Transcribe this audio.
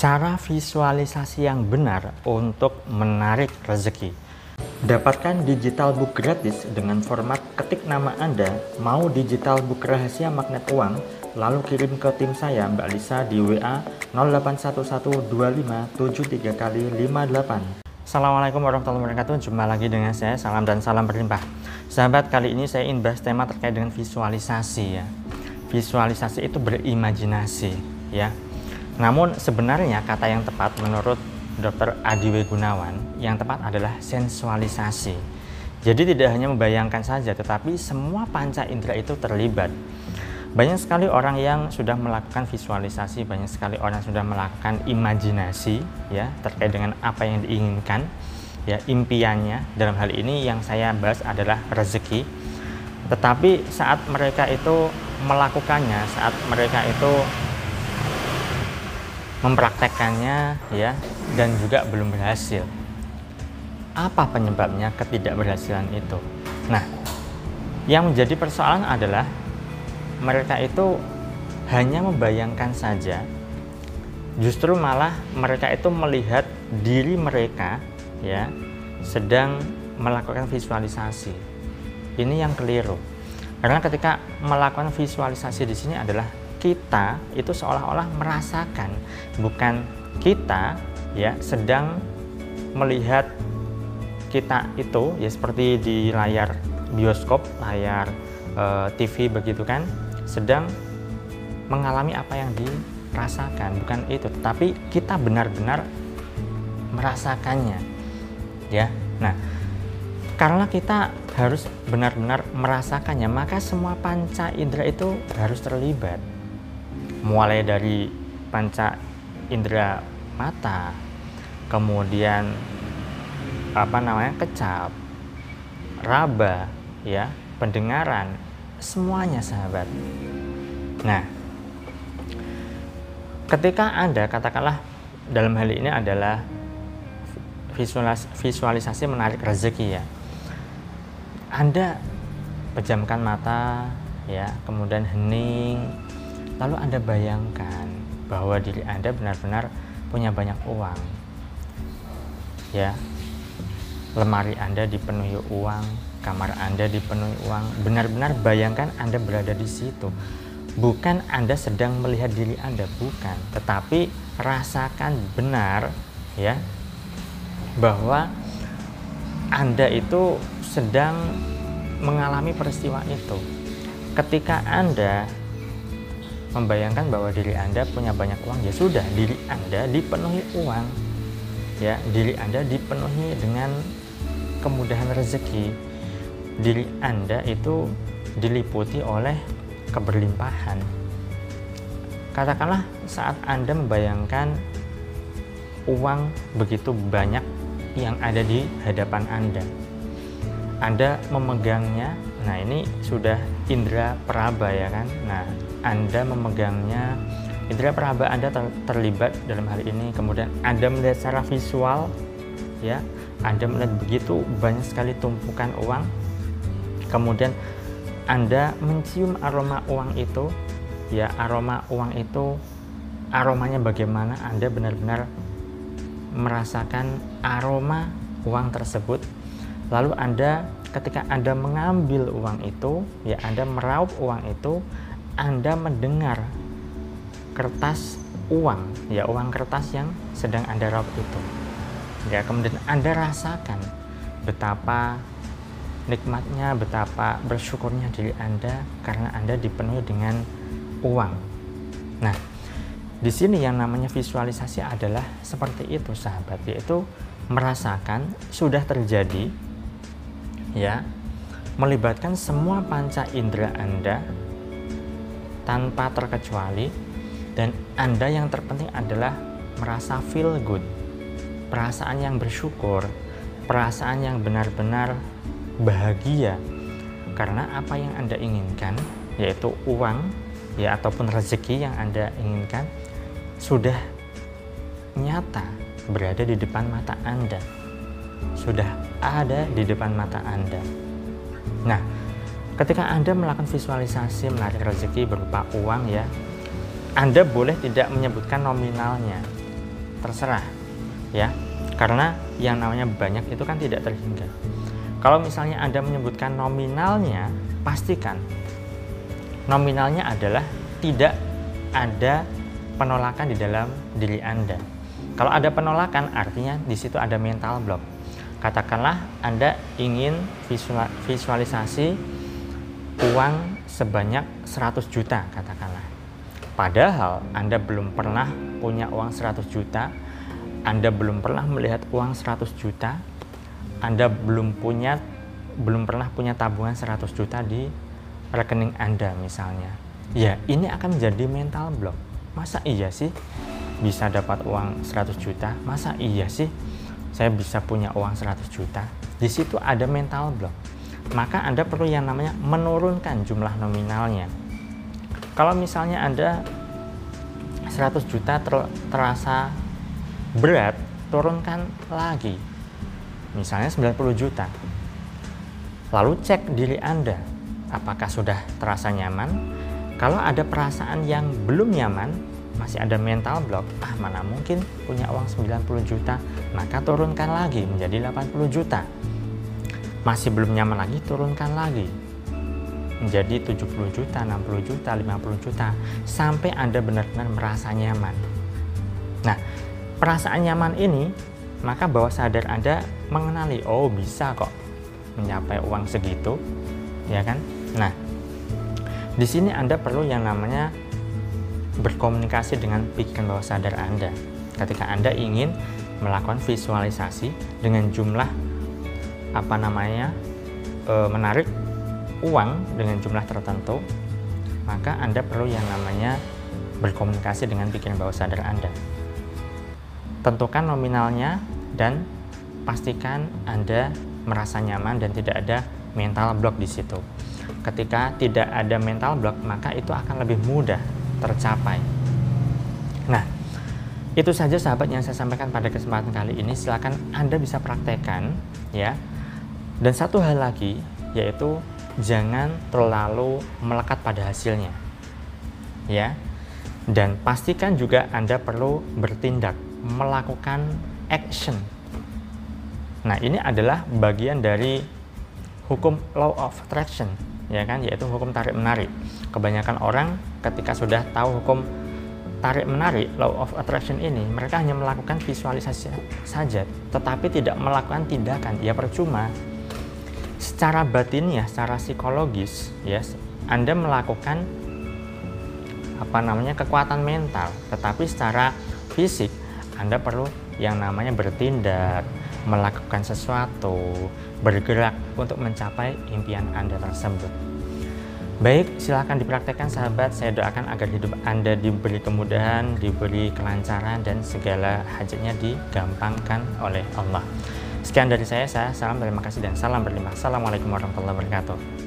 Cara visualisasi yang benar untuk menarik rezeki. Dapatkan digital book gratis dengan format ketik nama Anda, mau digital book rahasia magnet uang, lalu kirim ke tim saya Mbak Lisa di WA 08112573 kali 58. Assalamualaikum warahmatullahi wabarakatuh. Jumpa lagi dengan saya. Salam dan salam berlimpah. Sahabat kali ini saya ingin bahas tema terkait dengan visualisasi ya. Visualisasi itu berimajinasi ya Namun sebenarnya kata yang tepat menurut Dr. Adiwe Gunawan Yang tepat adalah sensualisasi Jadi tidak hanya membayangkan saja Tetapi semua panca indera itu terlibat banyak sekali orang yang sudah melakukan visualisasi, banyak sekali orang sudah melakukan imajinasi ya terkait dengan apa yang diinginkan, ya impiannya. Dalam hal ini yang saya bahas adalah rezeki. Tetapi saat mereka itu melakukannya, saat mereka itu mempraktekkannya ya dan juga belum berhasil. Apa penyebabnya ketidakberhasilan itu? Nah, yang menjadi persoalan adalah mereka itu hanya membayangkan saja justru malah mereka itu melihat diri mereka ya sedang melakukan visualisasi ini yang keliru karena ketika melakukan visualisasi di sini adalah kita itu seolah-olah merasakan bukan kita ya sedang melihat kita itu ya seperti di layar bioskop layar e, eh, TV begitu kan sedang mengalami apa yang dirasakan. Bukan itu tetapi kita benar-benar merasakannya ya. Nah karena kita harus benar-benar merasakannya maka semua panca indera itu harus terlibat mulai dari panca indera mata kemudian apa namanya kecap raba ya pendengaran semuanya sahabat. Nah, ketika Anda katakanlah dalam hal ini adalah visualisasi menarik rezeki ya. Anda pejamkan mata ya, kemudian hening, lalu Anda bayangkan bahwa diri Anda benar-benar punya banyak uang. Ya. Lemari Anda dipenuhi uang, kamar Anda dipenuhi uang, benar-benar bayangkan Anda berada di situ. Bukan Anda sedang melihat diri Anda, bukan, tetapi rasakan benar ya bahwa Anda itu sedang mengalami peristiwa itu. Ketika Anda membayangkan bahwa diri Anda punya banyak uang, ya sudah, diri Anda dipenuhi uang. Ya, diri Anda dipenuhi dengan kemudahan rezeki diri Anda itu diliputi oleh keberlimpahan. Katakanlah saat Anda membayangkan uang begitu banyak yang ada di hadapan Anda. Anda memegangnya, nah ini sudah indera peraba ya kan. Nah, Anda memegangnya, indera peraba Anda ter terlibat dalam hal ini. Kemudian Anda melihat secara visual, ya, Anda melihat begitu banyak sekali tumpukan uang kemudian Anda mencium aroma uang itu ya aroma uang itu aromanya bagaimana Anda benar-benar merasakan aroma uang tersebut lalu Anda ketika Anda mengambil uang itu ya Anda meraup uang itu Anda mendengar kertas uang ya uang kertas yang sedang Anda raup itu ya kemudian Anda rasakan betapa nikmatnya betapa bersyukurnya diri Anda karena Anda dipenuhi dengan uang. Nah, di sini yang namanya visualisasi adalah seperti itu sahabat, yaitu merasakan sudah terjadi ya, melibatkan semua panca indera Anda tanpa terkecuali. Dan Anda yang terpenting adalah merasa feel good, perasaan yang bersyukur, perasaan yang benar-benar bahagia. Karena apa yang Anda inginkan yaitu uang ya ataupun rezeki yang Anda inginkan sudah nyata berada di depan mata Anda. Sudah ada di depan mata Anda. Nah, ketika Anda melakukan visualisasi menarik rezeki berupa uang ya, Anda boleh tidak menyebutkan nominalnya. terserah ya karena yang namanya banyak itu kan tidak terhingga kalau misalnya Anda menyebutkan nominalnya pastikan nominalnya adalah tidak ada penolakan di dalam diri Anda kalau ada penolakan artinya di situ ada mental block katakanlah Anda ingin visualisasi uang sebanyak 100 juta katakanlah padahal Anda belum pernah punya uang 100 juta anda belum pernah melihat uang 100 juta, Anda belum punya belum pernah punya tabungan 100 juta di rekening Anda misalnya. Ya, ini akan menjadi mental block. Masa iya sih bisa dapat uang 100 juta? Masa iya sih saya bisa punya uang 100 juta? Di situ ada mental block. Maka Anda perlu yang namanya menurunkan jumlah nominalnya. Kalau misalnya Anda 100 juta ter terasa berat turunkan lagi misalnya 90 juta lalu cek diri Anda apakah sudah terasa nyaman kalau ada perasaan yang belum nyaman masih ada mental block ah mana mungkin punya uang 90 juta maka turunkan lagi menjadi 80 juta masih belum nyaman lagi turunkan lagi menjadi 70 juta, 60 juta, 50 juta sampai Anda benar-benar merasa nyaman. Nah, perasaan nyaman ini, maka bawah sadar Anda mengenali, oh bisa kok mencapai uang segitu, ya kan? Nah, di sini Anda perlu yang namanya berkomunikasi dengan pikiran bawah sadar Anda. Ketika Anda ingin melakukan visualisasi dengan jumlah apa namanya e, menarik uang dengan jumlah tertentu, maka Anda perlu yang namanya berkomunikasi dengan pikiran bawah sadar Anda tentukan nominalnya dan pastikan Anda merasa nyaman dan tidak ada mental block di situ. Ketika tidak ada mental block, maka itu akan lebih mudah tercapai. Nah, itu saja sahabat yang saya sampaikan pada kesempatan kali ini. Silakan Anda bisa praktekkan ya. Dan satu hal lagi yaitu jangan terlalu melekat pada hasilnya. Ya. Dan pastikan juga Anda perlu bertindak melakukan action. Nah, ini adalah bagian dari hukum law of attraction, ya kan, yaitu hukum tarik menarik. Kebanyakan orang ketika sudah tahu hukum tarik menarik law of attraction ini, mereka hanya melakukan visualisasi saja, tetapi tidak melakukan tindakan. Ya percuma. Secara batinnya, secara psikologis, ya, Anda melakukan apa namanya kekuatan mental, tetapi secara fisik anda perlu yang namanya bertindak, melakukan sesuatu, bergerak untuk mencapai impian Anda tersebut. Baik, silakan dipraktekkan sahabat. Saya doakan agar hidup Anda diberi kemudahan, diberi kelancaran, dan segala hajatnya digampangkan oleh Allah. Sekian dari saya, saya salam terima kasih dan salam berlimpah. Assalamualaikum warahmatullahi wabarakatuh.